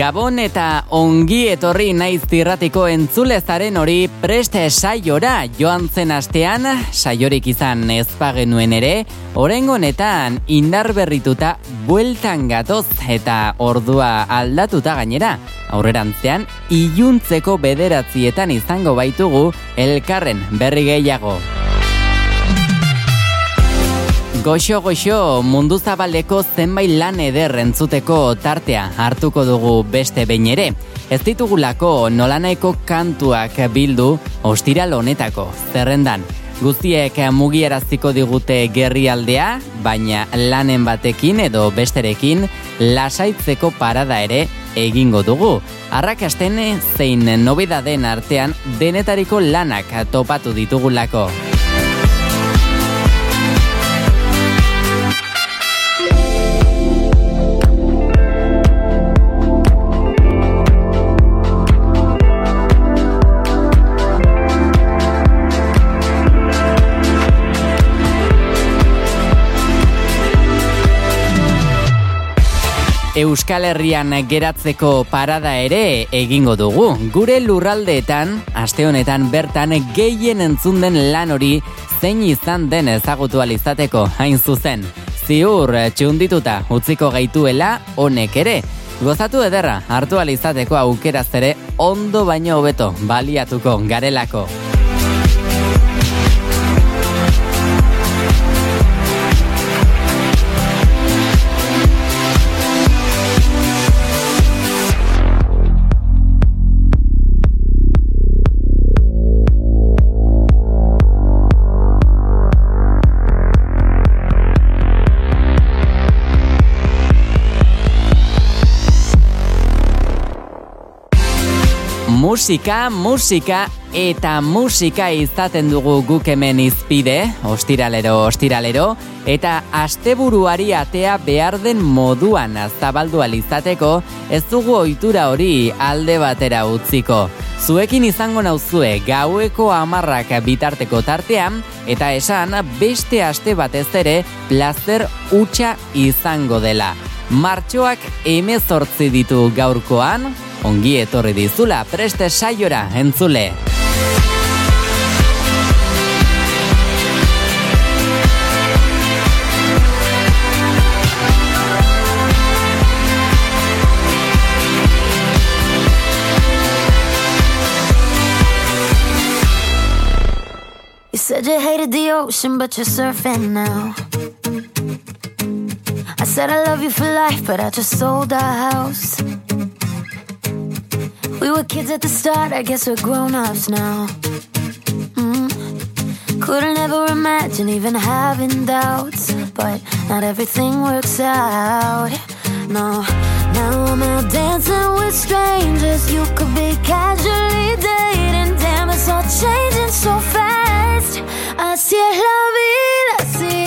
Gabon eta ongi etorri naiz tirratiko entzulezaren hori preste saiora joan zen astean, saiorik izan ezpagenuen ere, orengo honetan indar berrituta bueltan gatoz eta ordua aldatuta gainera. Aurrerantzean, iluntzeko bederatzietan izango baitugu elkarren berri gehiago. Goxo goxo mundu zabaleko zenbait lan eder entzuteko tartea hartuko dugu beste behin ere. Ez ditugulako nolanaiko kantuak bildu ostiral honetako zerrendan. Guztiek mugieraziko digute gerrialdea, baina lanen batekin edo besterekin lasaitzeko parada ere egingo dugu. Arrakasten zein nobedaden artean denetariko lanak topatu ditugulako. Euskal Herrian geratzeko parada ere egingo dugu. Gure lurraldeetan, aste honetan bertan gehien entzunden lan hori zein izan den ezagutu alizateko hain zuzen. Ziur txundituta utziko gaituela honek ere. Gozatu ederra hartu alizateko aukeraz ere ondo baino hobeto baliatuko garelako. Musika, musika eta musika izaten dugu guk hemen izpide, ostiralero, ostiralero, eta asteburuari atea behar den moduan zabaldu alizateko, ez dugu ohitura hori alde batera utziko. Zuekin izango nauzue gaueko amarrak bitarteko tartean, eta esan beste aste batez ere plazer utxa izango dela. Martxoak emezortzi ditu gaurkoan, ongi etorri dizula preste saiora entzule. Said you hated the ocean, but you're surfing now. I said I love you for life, but I just sold our house. We were kids at the start, I guess we're grown ups now. Mm. Couldn't ever imagine even having doubts, but not everything works out. No, now I'm out dancing with strangers. You could be casually dating, damn, it's all changing so fast. Así es la vida, sí,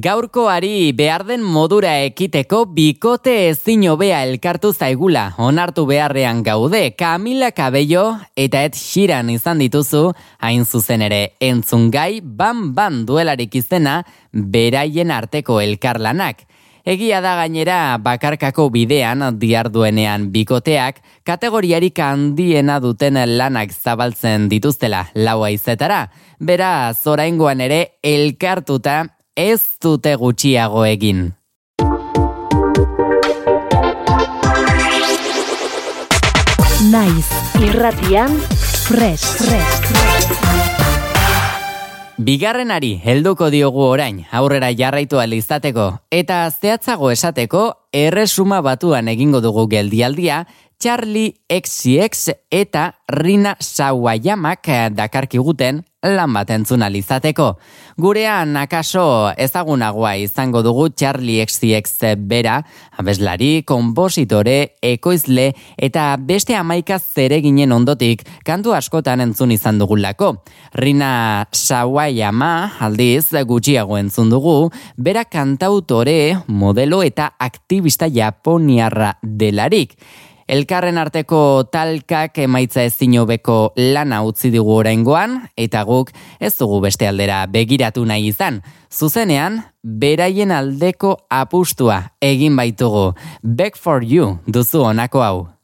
Gaurkoari behar den modura ekiteko bikote ezin hobea elkartu zaigula onartu beharrean gaude Camila Cabello eta Ed Sheeran izan dituzu hain zuzen ere entzungai ban ban duelarik izena beraien arteko elkarlanak. Egia da gainera bakarkako bidean diarduenean bikoteak kategoriarik handiena duten lanak zabaltzen dituztela laua izetara. Bera, zoraingoan ere elkartuta ez dute gutxiago egin. Naiz, irratian, fresh, fresh, Bigarrenari helduko diogu orain, aurrera jarraitu izateko eta zehatzago esateko erresuma batuan egingo dugu geldialdia Charlie XCX eta Rina Sawayamak dakarkiguten lan bat entzun alizateko. Gurean akaso ezagunagoa izango dugu Charlie XCX bera, abeslari, kompositore, ekoizle eta beste amaika zereginen ondotik kantu askotan entzun izan dugulako. Rina Sawayama aldiz gutxiago entzun dugu, bera kantautore, modelo eta aktivista japoniarra delarik. Elkarren arteko talkak emaitza ez zinobeko lana utzi dugu oraingoan eta guk ez dugu beste aldera begiratu nahi izan. Zuzenean, beraien aldeko apustua egin baitugu. Back for you duzu honako hau.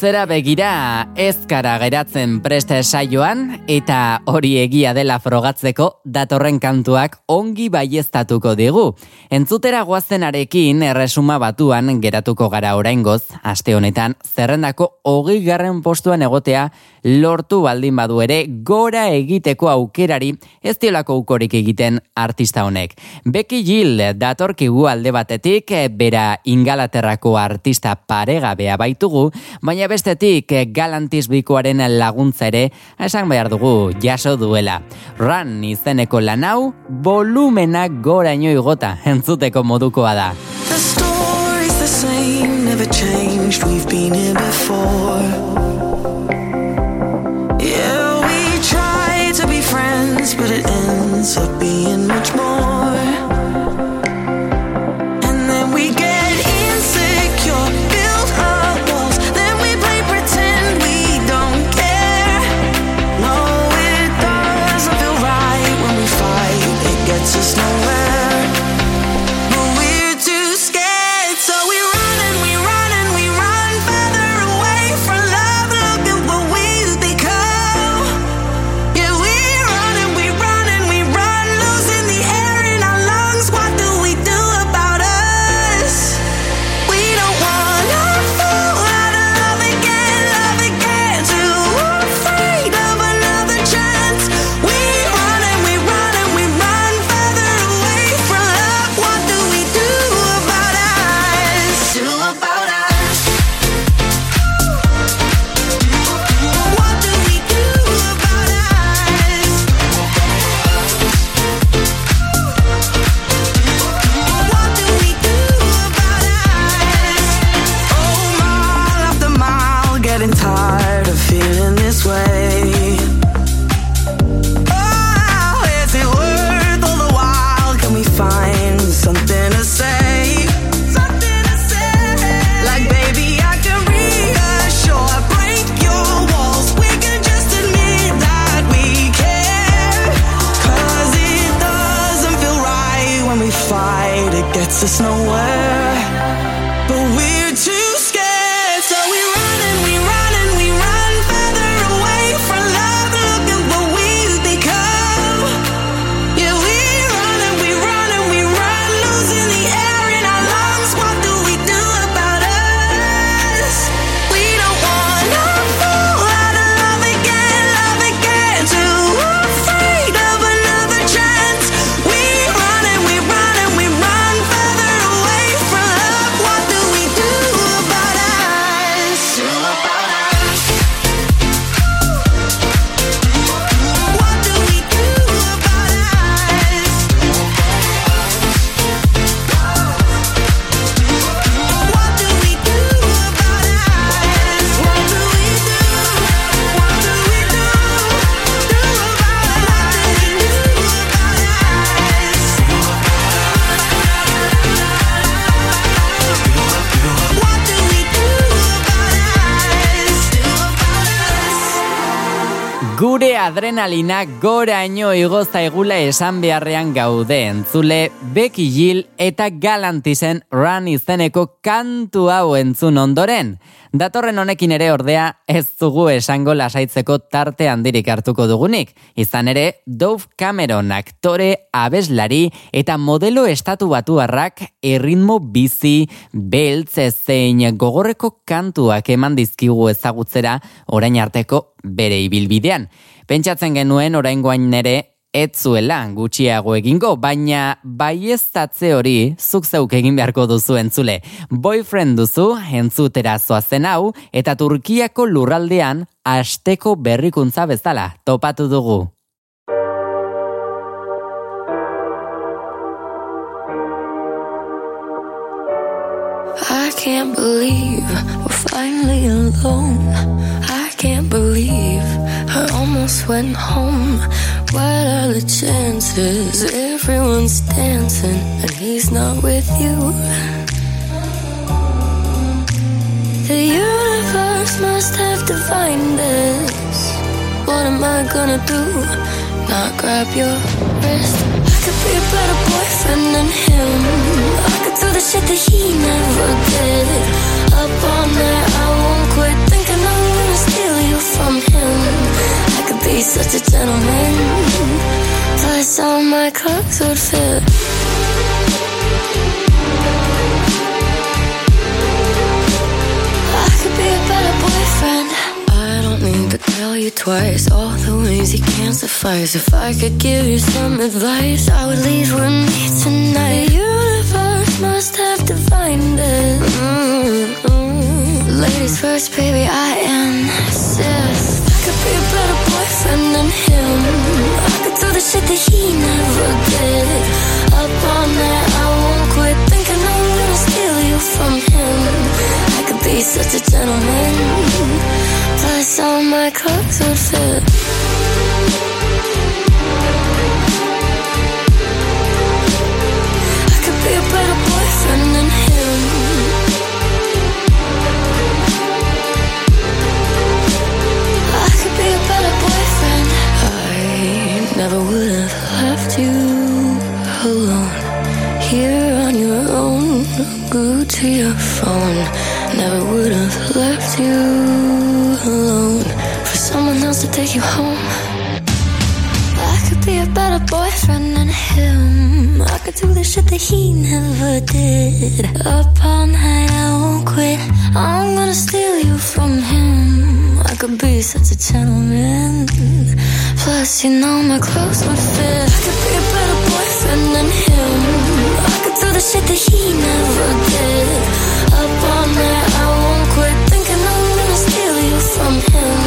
Atzera begira ezkara geratzen preste saioan eta hori egia dela frogatzeko datorren kantuak ongi baiestatuko digu. Entzutera guazenarekin erresuma batuan geratuko gara oraingoz, aste honetan zerrendako hogei garren postuan egotea lortu baldin badu ere gora egiteko aukerari ez diolako ukorik egiten artista honek. Becky Gill datorkigu alde batetik, bera ingalaterrako artista paregabea baitugu, baina bestetik galantiz bikoaren laguntza ere esan behar dugu jaso duela. Run izeneko lanau volumena gora ino igota entzuteko modukoa da. The never changed, we've been here before. But it ends up being much more. Adrenalina goraino igoza egula esan beharrean gaude entzule Becky Gill eta Galantizen Run izeneko kantu hau entzun ondoren. Datorren honekin ere ordea ez dugu esango lasaitzeko tarte handirik hartuko dugunik. Izan ere, Dove Cameron aktore, abeslari eta modelo estatu batuarrak erritmo bizi, beltz zein gogorreko kantuak eman dizkigu ezagutzera orain arteko bere ibilbidean. Pentsatzen genuen oraingoain nere ez zuela gutxiago egingo, baina baiestatze hori zuk zeuk egin beharko duzu entzule. Boyfriend duzu entzutera zoazen hau eta Turkiako lurraldean asteko berrikuntza bezala topatu dugu. I can't believe we're finally alone. I can't believe I almost went home. What are the chances? Everyone's dancing and he's not with you. The universe must have defined this. What am I gonna do? Not grab your wrist. I could be a better boyfriend than him. I could do the shit that he never did. Up all night, I won't quit from him. I could be such a gentleman. Plus, all my clothes would fit. I could be a better boyfriend. I don't mean to tell you twice all the ways he can't suffice. If I could give you some advice, I would leave with me tonight. The universe must have divined it. Mm -hmm. Ladies first, baby, I am. I could be a better boyfriend than him. I could do the shit that he never did. Up I won't quit thinking I'm gonna steal you from him. I could be such a gentleman. Plus, all my would fit. I could be a better boyfriend than him. You alone. Here on your own, glued to your phone. Never would have left you alone for someone else to take you home. I could be a better boyfriend than him. I could do the shit that he never did. Up all night, I won't quit. I'm gonna steal you from him. I could be such a gentleman. Plus, you know my clothes would fit. I could be a better boyfriend than him. I could do the shit that he never did. Up all night, I won't quit thinking I'm gonna steal you from him.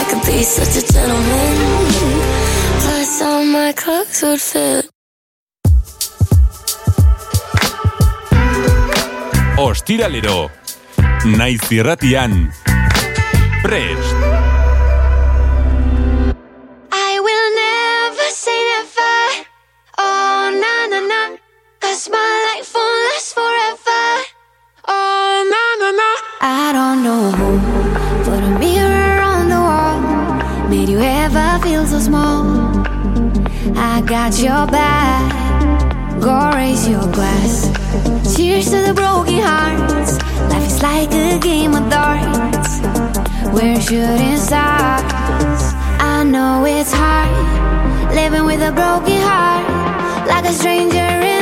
I could be such a gentleman. Plus, all my clothes would fit. Ostiralero. Naiz irratian. Prest. Got your back. Go raise your glass. Cheers to the broken hearts. Life is like a game of darts. We're shooting stars. I know it's hard living with a broken heart, like a stranger in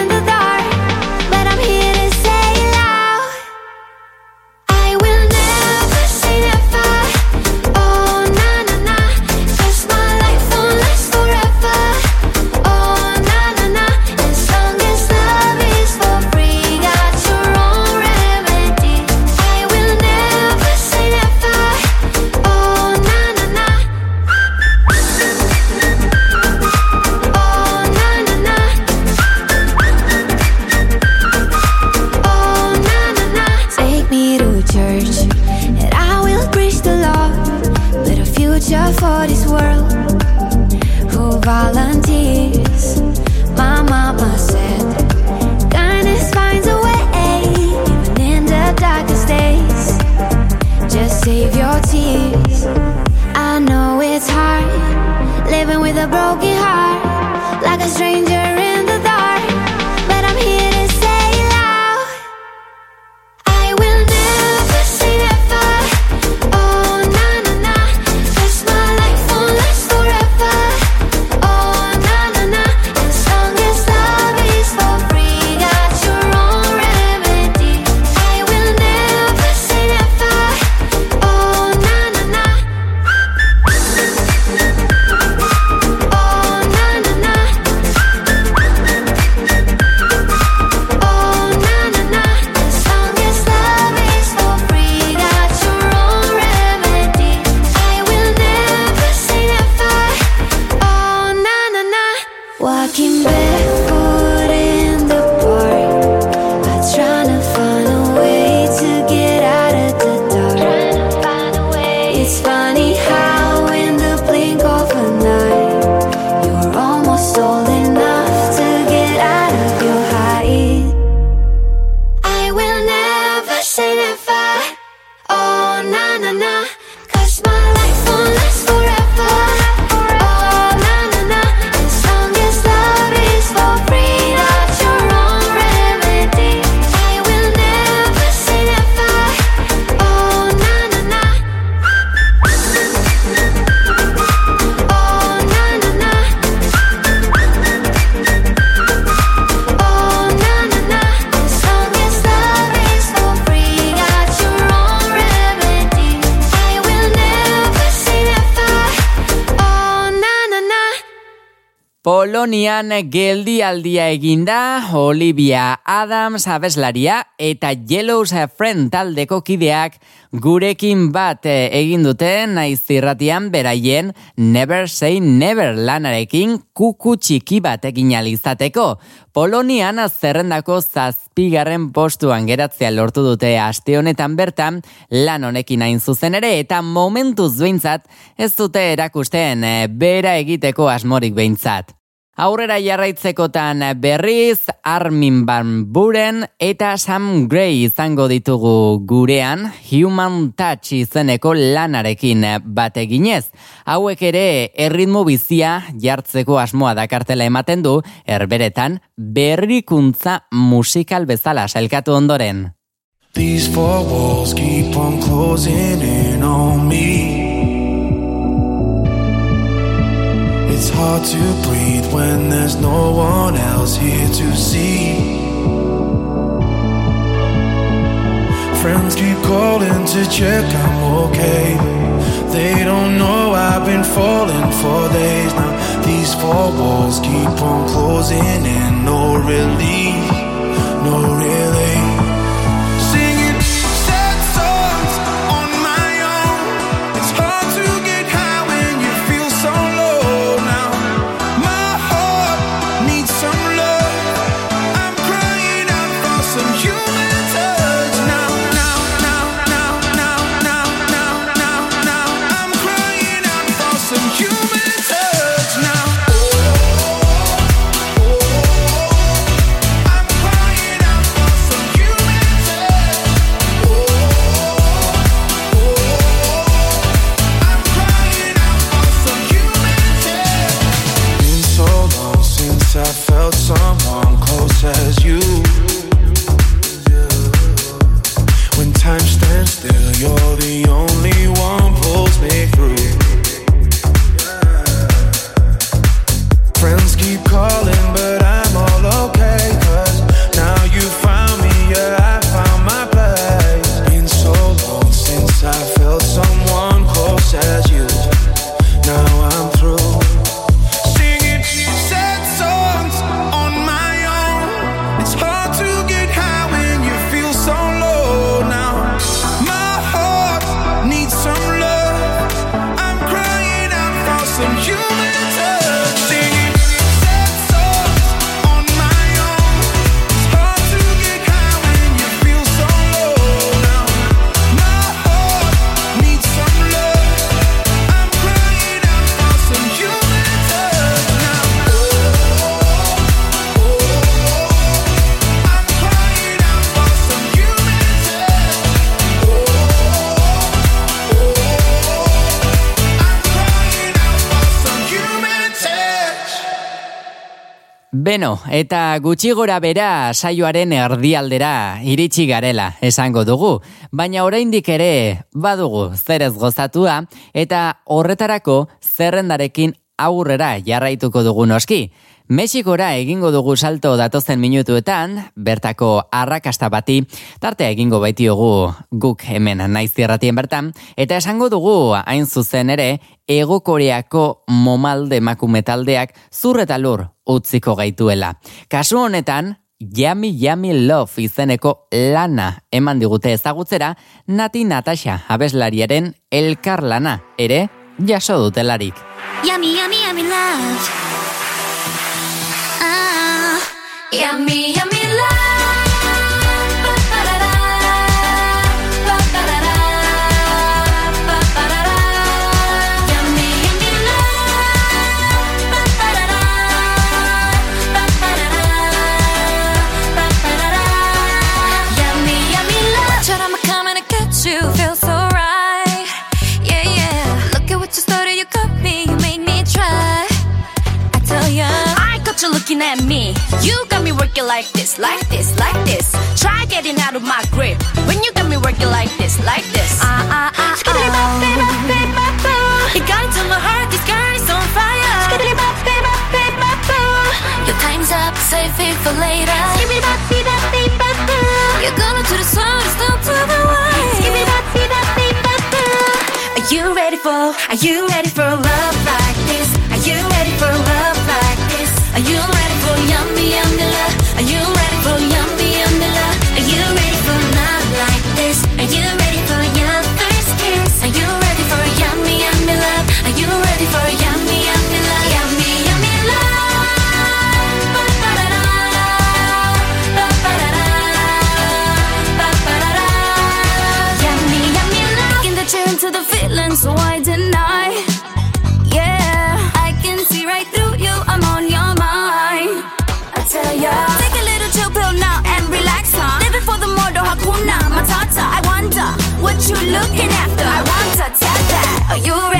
Polonian geldialdia eginda, Olivia Adams abeslaria eta Yellows Friend taldeko kideak gurekin bat eh, egin dute naiz zirratian beraien Never Say Never lanarekin kuku txiki bat egin alizateko. Polonian zerrendako zazpigarren postuan geratzea lortu dute aste honetan bertan lan honekin hain zuzen ere eta momentuz behintzat ez dute erakusten eh, bera egiteko asmorik behintzat. Aurrera jarraitzekotan berriz Armin Van Buren eta Sam Gray izango ditugu gurean Human Touch izeneko lanarekin bat eginez. Hauek ere erritmo bizia jartzeko asmoa dakartela ematen du erberetan berrikuntza musikal bezala sailkatu ondoren. These four walls keep on closing in on me It's hard to breathe when there's no one else here to see. Friends keep calling to check I'm okay. They don't know I've been falling for days now. These four walls keep on closing in, no relief, no relief. Beno, eta gutxi gora bera saioaren erdialdera iritsi garela esango dugu, baina oraindik ere badugu zerez gozatua eta horretarako zerrendarekin aurrera jarraituko dugu noski. Mexikora egingo dugu salto datozen minutuetan, bertako arrakasta bati, tartea egingo baitiogu guk hemen naiz zierratien bertan, eta esango dugu hain zuzen ere, ego koreako momalde makumetaldeak zurreta lur utziko gaituela. Kasu honetan, Yami Yami Love izeneko lana eman digute ezagutzera, Nati Natasha abeslariaren elkar lana, ere jaso dutelarik. Yami Yami Yami Love Yummy, yummy looking at me. You got me working like this, like this, like this. Try getting out of my grip. When you got me working like this, like this. Ah, ah, ah, Skiddly bop, bop, bop, bop, bop. You got into my heart, this girl is on fire. Skiddly bop, bop, bop, bop, bop. Your time's up, save it for later. Skiddly bop, bop, bop, bop, bop. You're gonna to the sun, it's down to the wire. Skiddly bop, bop, bop, bop, bop. Are you ready for, are you ready for love like so why deny? Yeah, I can see right through you, I'm on your mind. I tell ya, take a little chill pill now and relax, huh? Living for the mortal hakuna matata. I wonder what you looking after. I want to tell that. Are you ready?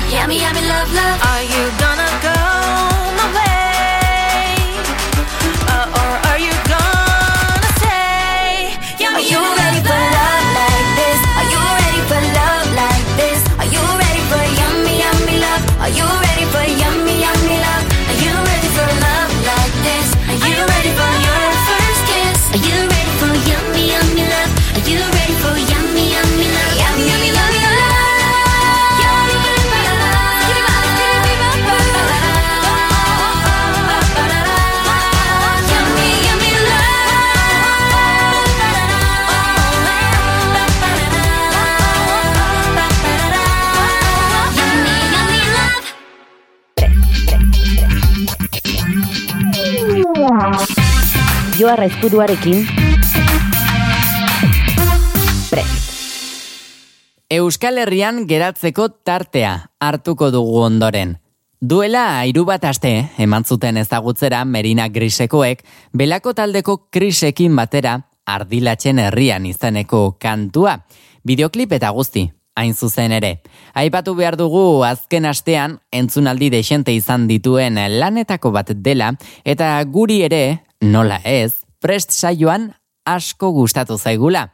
Yummy, yummy, love, love. Are you gonna go Joarra ezkuduarekin. Pre. Euskal Herrian geratzeko tartea hartuko dugu ondoren. Duela airu bat aste, eman zuten ezagutzera Merina Grisekoek, belako taldeko krisekin batera ardilatzen herrian izeneko kantua. Bideoklip eta guzti, hain zuzen ere. Aipatu behar dugu azken astean entzunaldi desente izan dituen lanetako bat dela, eta guri ere, nola ez, prest saioan asko gustatu zaigula.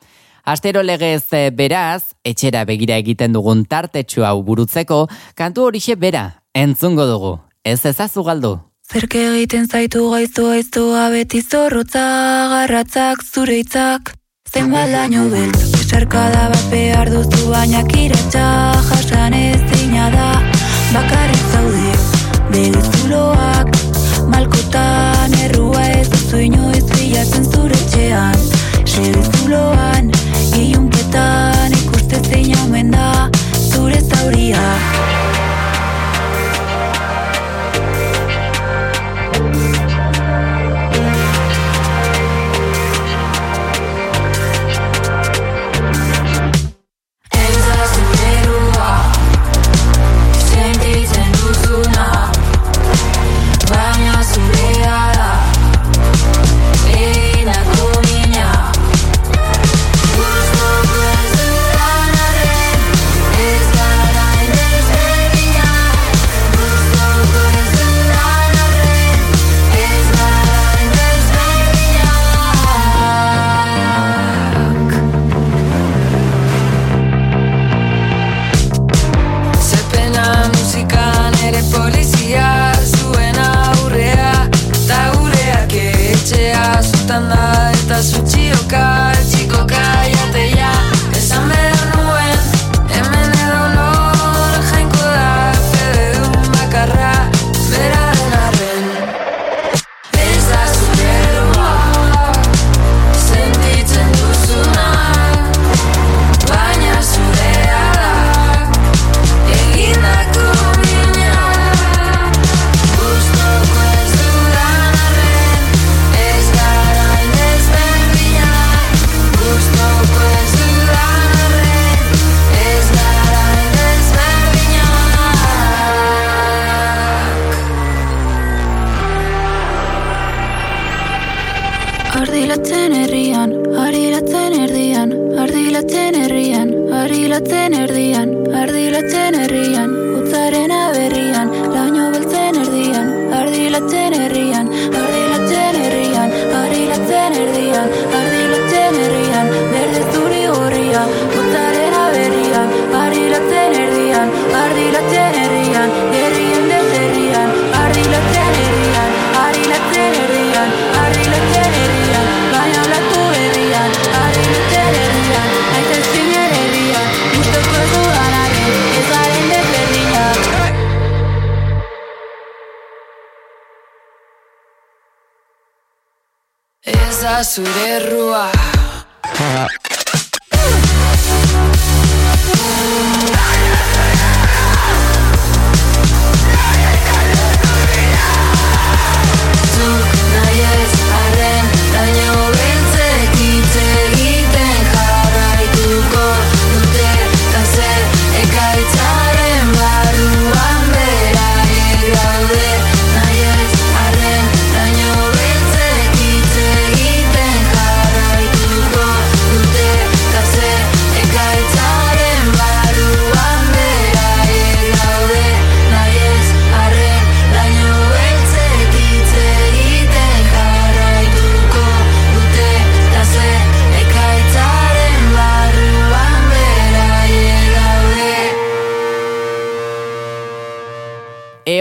Astero legez eh, beraz, etxera begira egiten dugun tartetxu hau burutzeko, kantu horixe bera, entzungo dugu. Ez ezazu galdu. Zerke egiten zaitu gaiztu gaiztua beti zorrotza garratzak zure hitzak Zenbat laino beltz, esarkada bat behar duzu baina kiratxa jasan ez da Bakarrik zaude, bere zuloak Malkotan duzu inoiz bilatzen zure etxean. Sebe zuloan, ilunpetan ikuste zein omen da zure zauriak fácil de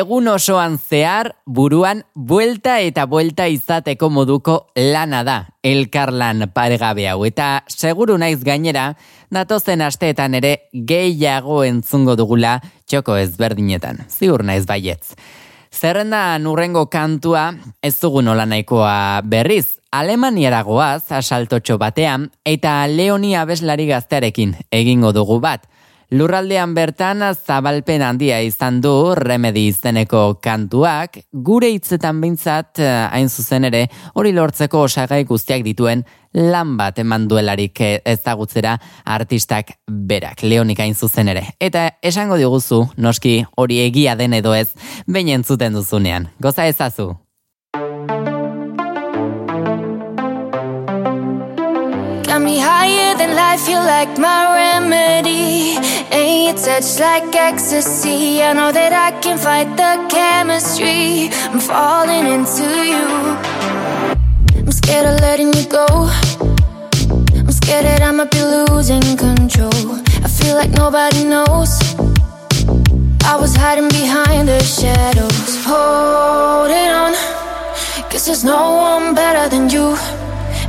egun osoan zehar buruan buelta eta buelta izateko moduko lana da elkarlan paregabe hau. Eta seguru naiz gainera datozen asteetan ere gehiago entzungo dugula txoko ezberdinetan. Ziur naiz baietz. Zerrenda nurrengo kantua ez dugu nola nahikoa berriz, Alemaniara goaz asaltotxo batean eta Leonia abeslari gaztearekin egingo dugu bat. Lurraldean bertan zabalpen handia izan du remedi izeneko kantuak, gure hitzetan bintzat eh, hain zuzen ere hori lortzeko osagai guztiak dituen lan bat eman duelarik ezagutzera artistak berak, leonik hain zuzen ere. Eta esango diguzu, noski hori egia den edo ez, baina entzuten duzunean. Goza ezazu! Got me than life, you like my remedy. And your touch like ecstasy. I know that I can fight the chemistry. I'm falling into you. I'm scared of letting you go. I'm scared that I might be losing control. I feel like nobody knows. I was hiding behind the shadows. Holding on. Cause there's no one better than you.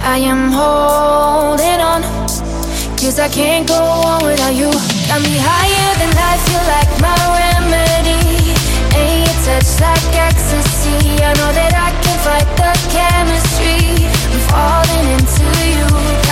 I am holding on Cause I can't go on without you. Got me higher than life, you like my remedy. And your touch like ecstasy. I know that I can fight the chemistry I'm falling into you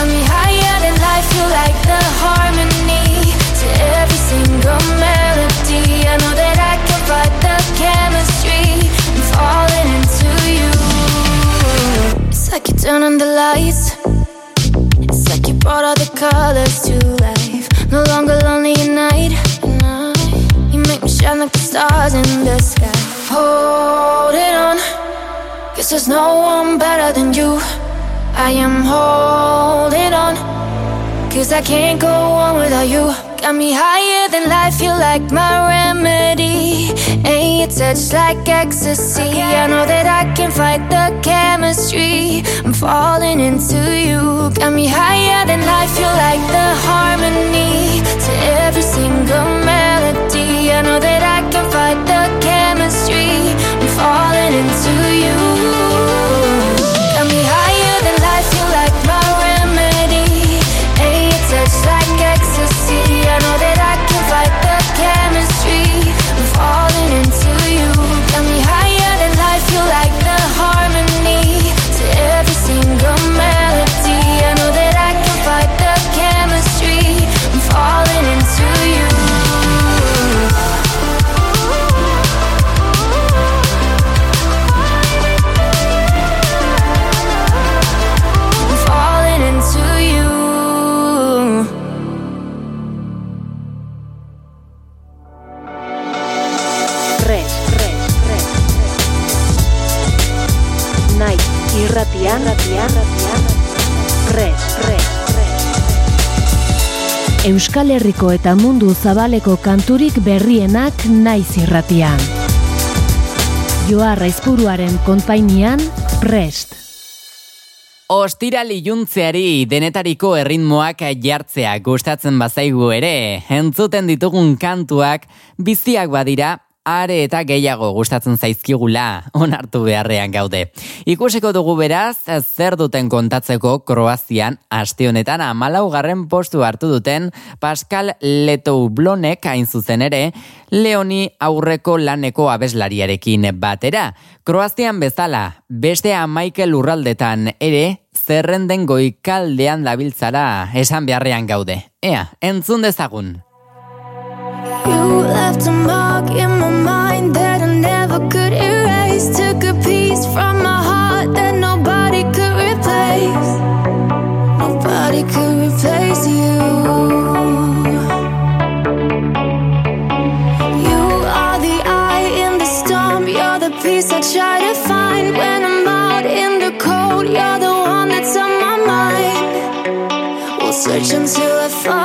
there's no one better than you. I am holding on Cause I can't go on without you. Got me higher than life, you like my remedy. And your touch like ecstasy. I know that I can fight the chemistry. I'm falling into you. Got me higher than life, you like the harmony To every single melody. I know that I can fight the chemistry. I'm falling into you Euskal Herriko eta mundu zabaleko kanturik berrienak naiz irratian. Joa Raizpuruaren konpainian, prest. Ostira liuntzeari denetariko erritmoak jartzea gustatzen bazaigu ere, entzuten ditugun kantuak biziak badira, are eta gehiago gustatzen zaizkigula onartu beharrean gaude. Ikusiko dugu beraz, zer duten kontatzeko Kroazian aste honetan amalaugarren postu hartu duten Pascal Letou Blonek hain zuzen ere, Leoni aurreko laneko abeslariarekin batera. Kroazian bezala, beste Michael lurraldetan ere, zerrenden goikaldean dabiltzara esan beharrean gaude. Ea, entzun dezagun. You left a mark in my search until I find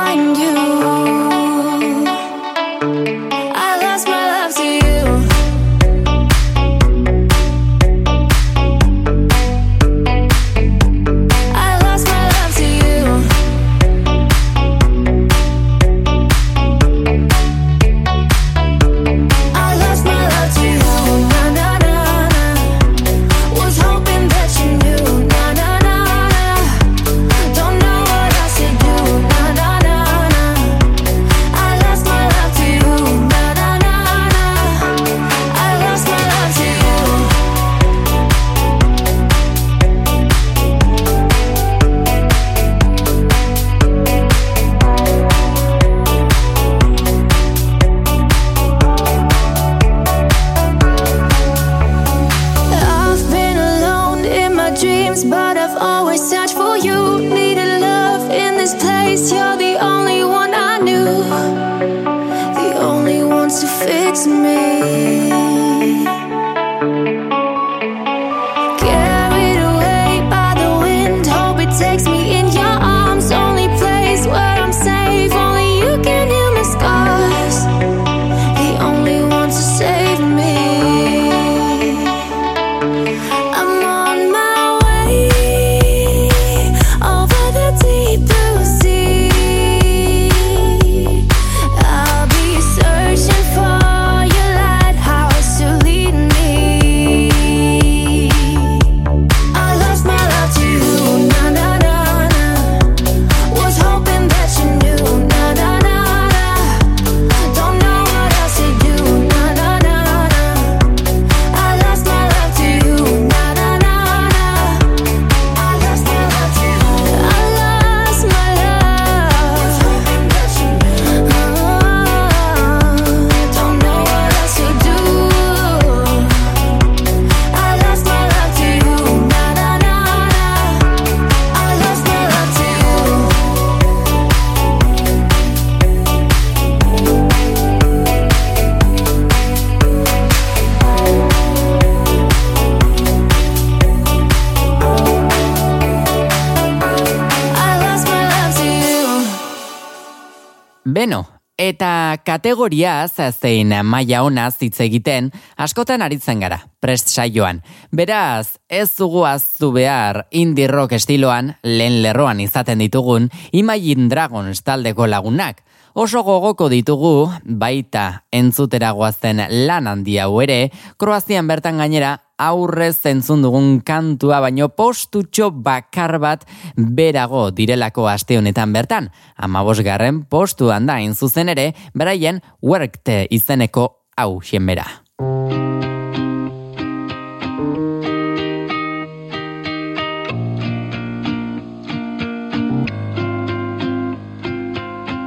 kategoria zein maila ona hitz egiten askotan aritzen gara, prest saioan. Beraz, ez dugu aztu behar indie rock estiloan lehen lerroan izaten ditugun Imagine Dragons taldeko lagunak. Oso gogoko ditugu, baita entzuteragoazen lan handia hau ere, Kroazian bertan gainera aurrez zentzun dugun kantua baino postutxo bakar bat berago direlako aste honetan bertan. Amabos garren postuan da zuzen ere, beraien workte izeneko hau bera.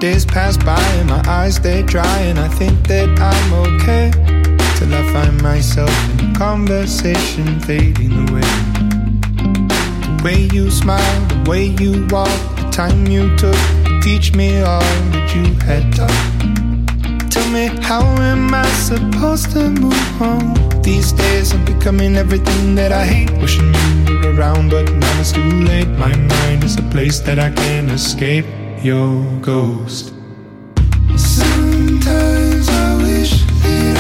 Days pass by and my eyes they dry and I think that I'm okay till I find myself in conversation fading away. The way you smile, the way you walk, the time you took to teach me all that you had taught. Tell me, how am I supposed to move on? These days I'm becoming everything that I hate. Wishing you were around, but now it's too late. My mind is a place that I can't escape. Your ghost. Sometimes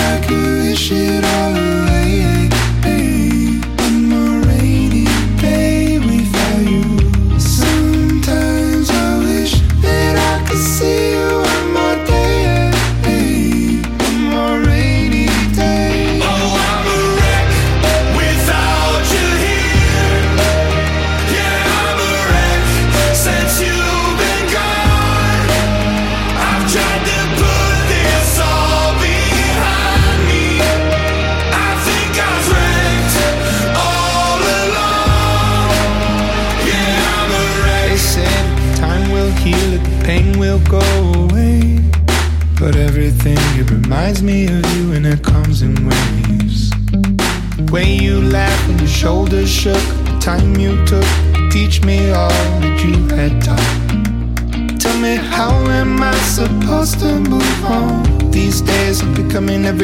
I could wish it all away.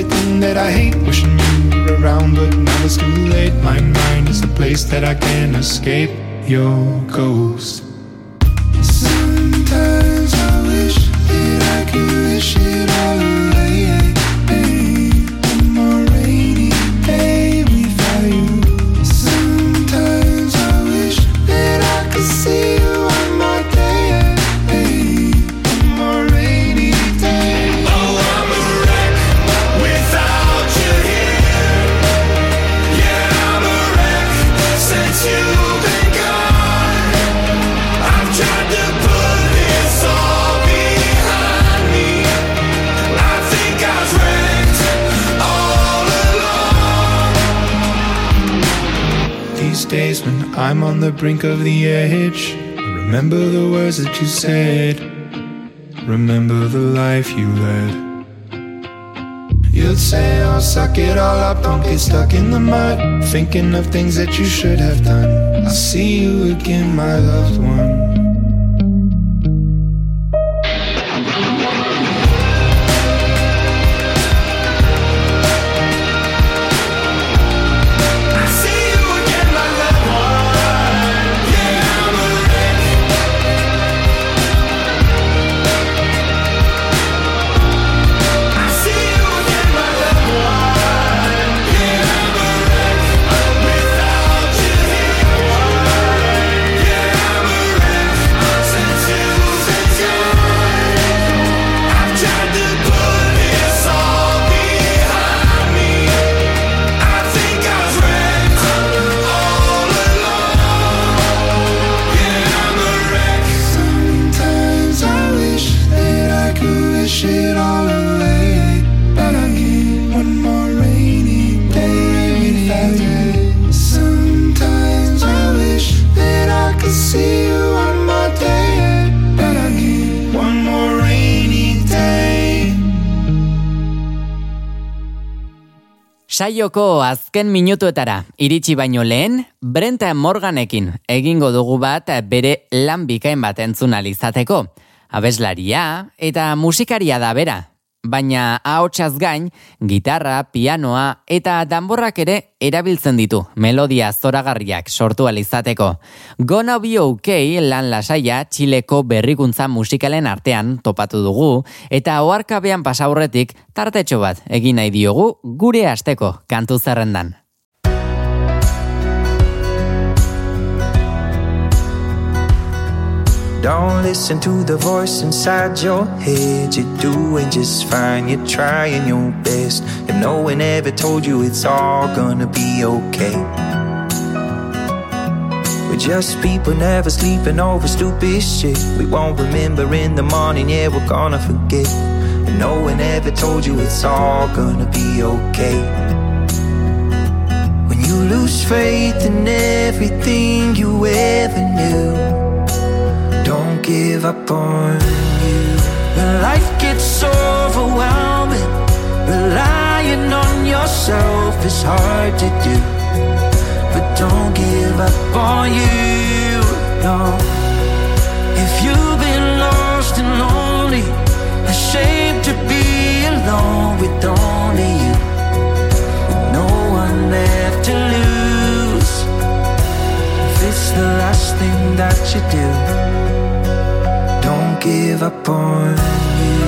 Everything that I hate. Wishing you were around, but now it's too late. My mind is a place that I can't escape. Your ghost. The brink of the edge. Remember the words that you said. Remember the life you led. You'd say, I'll Oh, suck it all up, don't get stuck in the mud. Thinking of things that you should have done. I'll see you again, my loved one. Saioko azken minutuetara iritsi baino lehen, Brenta Morganekin egingo dugu bat bere lan bikain bat entzun alizateko. Abeslaria eta musikaria da bera, baina ahotsaz gain, gitarra, pianoa eta danborrak ere erabiltzen ditu melodia zoragarriak sortu alizateko. Gonna be okay lan lasaia Txileko berrikuntza musikalen artean topatu dugu eta oarkabean pasaurretik tartetxo bat egin nahi diogu gure asteko kantu zerrendan. Don't listen to the voice inside your head. You're doing just fine, you're trying your best. If no one ever told you it's all gonna be okay. We're just people never sleeping over stupid shit. We won't remember in the morning, yeah, we're gonna forget. And no one ever told you it's all gonna be okay. When you lose faith in everything you ever knew give up on you. Life gets overwhelming, relying on yourself is hard to do. But don't give up on you, no. If you've been lost and lonely, ashamed to be alone with only you, with no one left to lose. If it's the last thing that you do give up on you.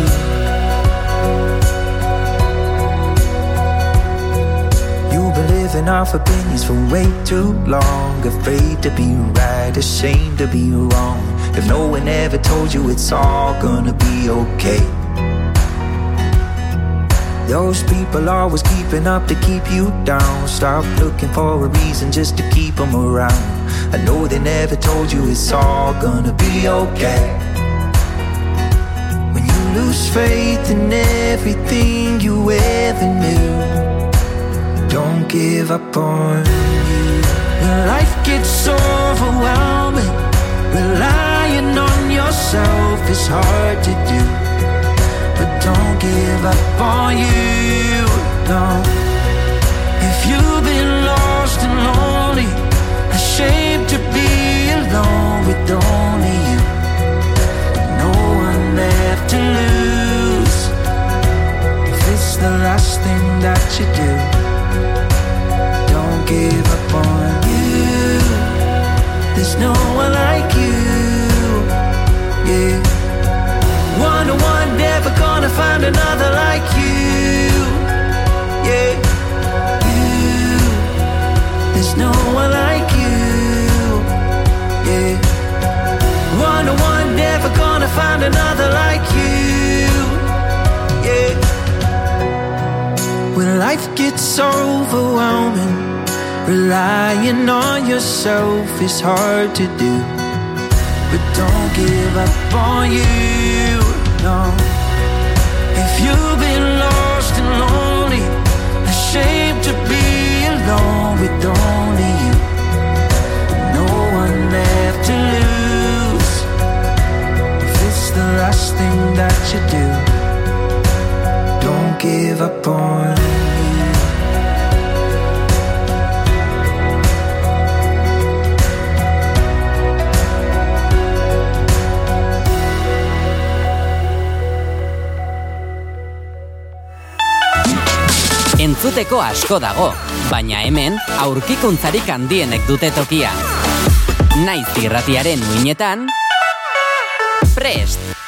You've been living off opinions for way too long. Afraid to be right, ashamed to be wrong. If no one ever told you it's all gonna be okay. Those people always keeping up to keep you down. Stop looking for a reason just to keep them around. I know they never told you it's all gonna be okay faith in everything you ever knew. Don't give up on you. When life gets overwhelming, relying on yourself is hard to do. But don't give up on you. No. If you've been lost and lonely, ashamed to be alone with only you, no one left to lose the last thing that you do. Don't give up on you. There's no one like you. Yeah. One to one, never gonna find another like you. Yeah. You. There's no one like you. Yeah. One to one, never gonna find another like you. Life gets overwhelming, relying on yourself is hard to do. But don't give up on you, no. If you've been lost and lonely, ashamed to be alone with only you, no one left to lose. If it's the last thing that you do don't give up on Entzuteko asko dago, baina hemen aurkikuntzarik handienek dute tokia. Naiz irratiaren muinetan, prest!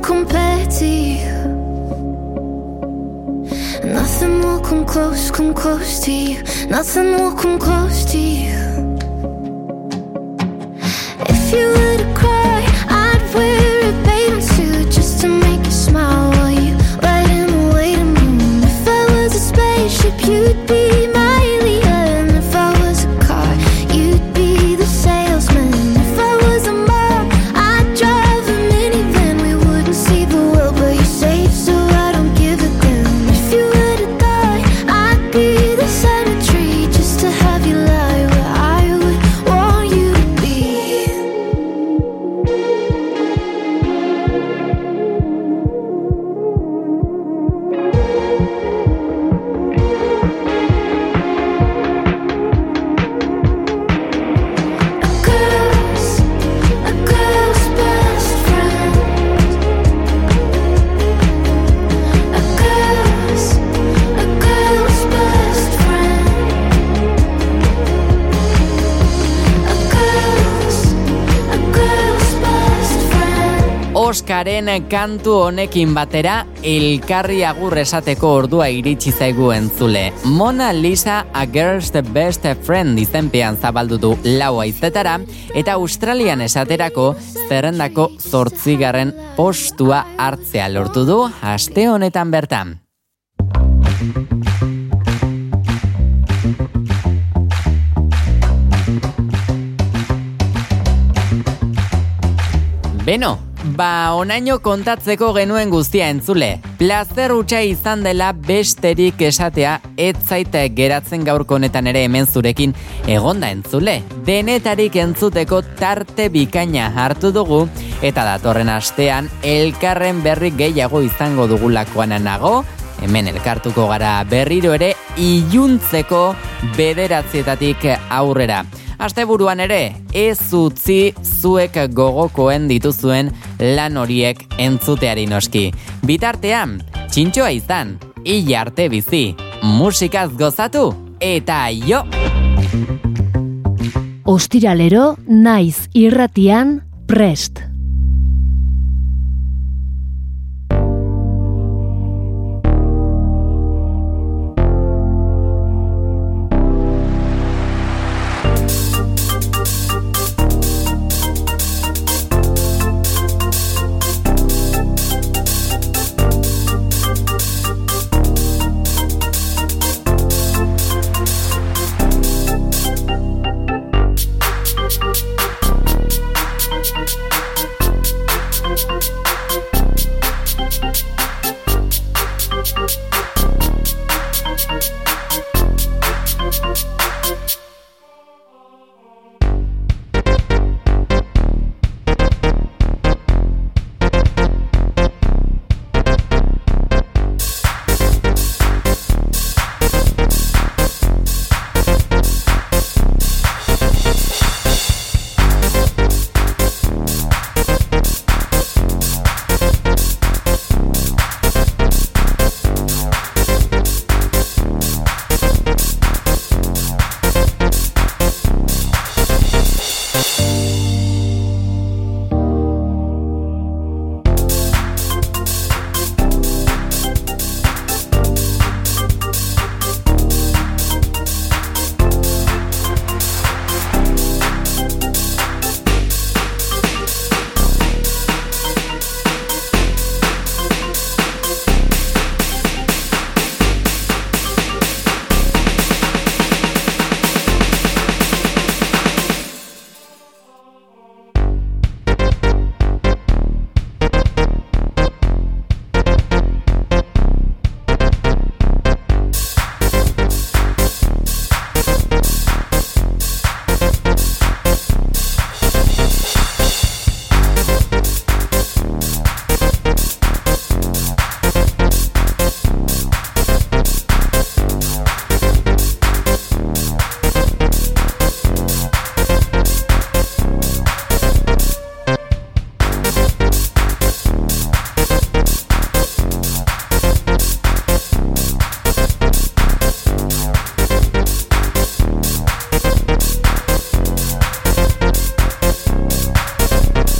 Will to you. Nothing will come close, come close to you. Nothing will come close to you. If you kantu honekin batera elkarri agur esateko ordua iritsi zaigu entzule. Mona Lisa A Girl's the Best Friend izenpean zabaldu du lau aizetara eta Australian esaterako zerrendako zortzigarren postua hartzea lortu du aste honetan bertan. Beno, ba onaino kontatzeko genuen guztia entzule. Plazer utxa izan dela besterik esatea ez zaite geratzen gaurko honetan ere hemen zurekin egonda entzule. Denetarik entzuteko tarte bikaina hartu dugu eta datorren astean elkarren berri gehiago izango dugulakoan nago, hemen elkartuko gara berriro ere iluntzeko bederatzietatik aurrera. Asteburuan ere, ez utzi zuek gogokoen dituzuen lan horiek entzuteari noski. Bitartean, txintxoa izan, hil arte bizi, musikaz gozatu, eta jo! Ostiralero naiz irratian prest.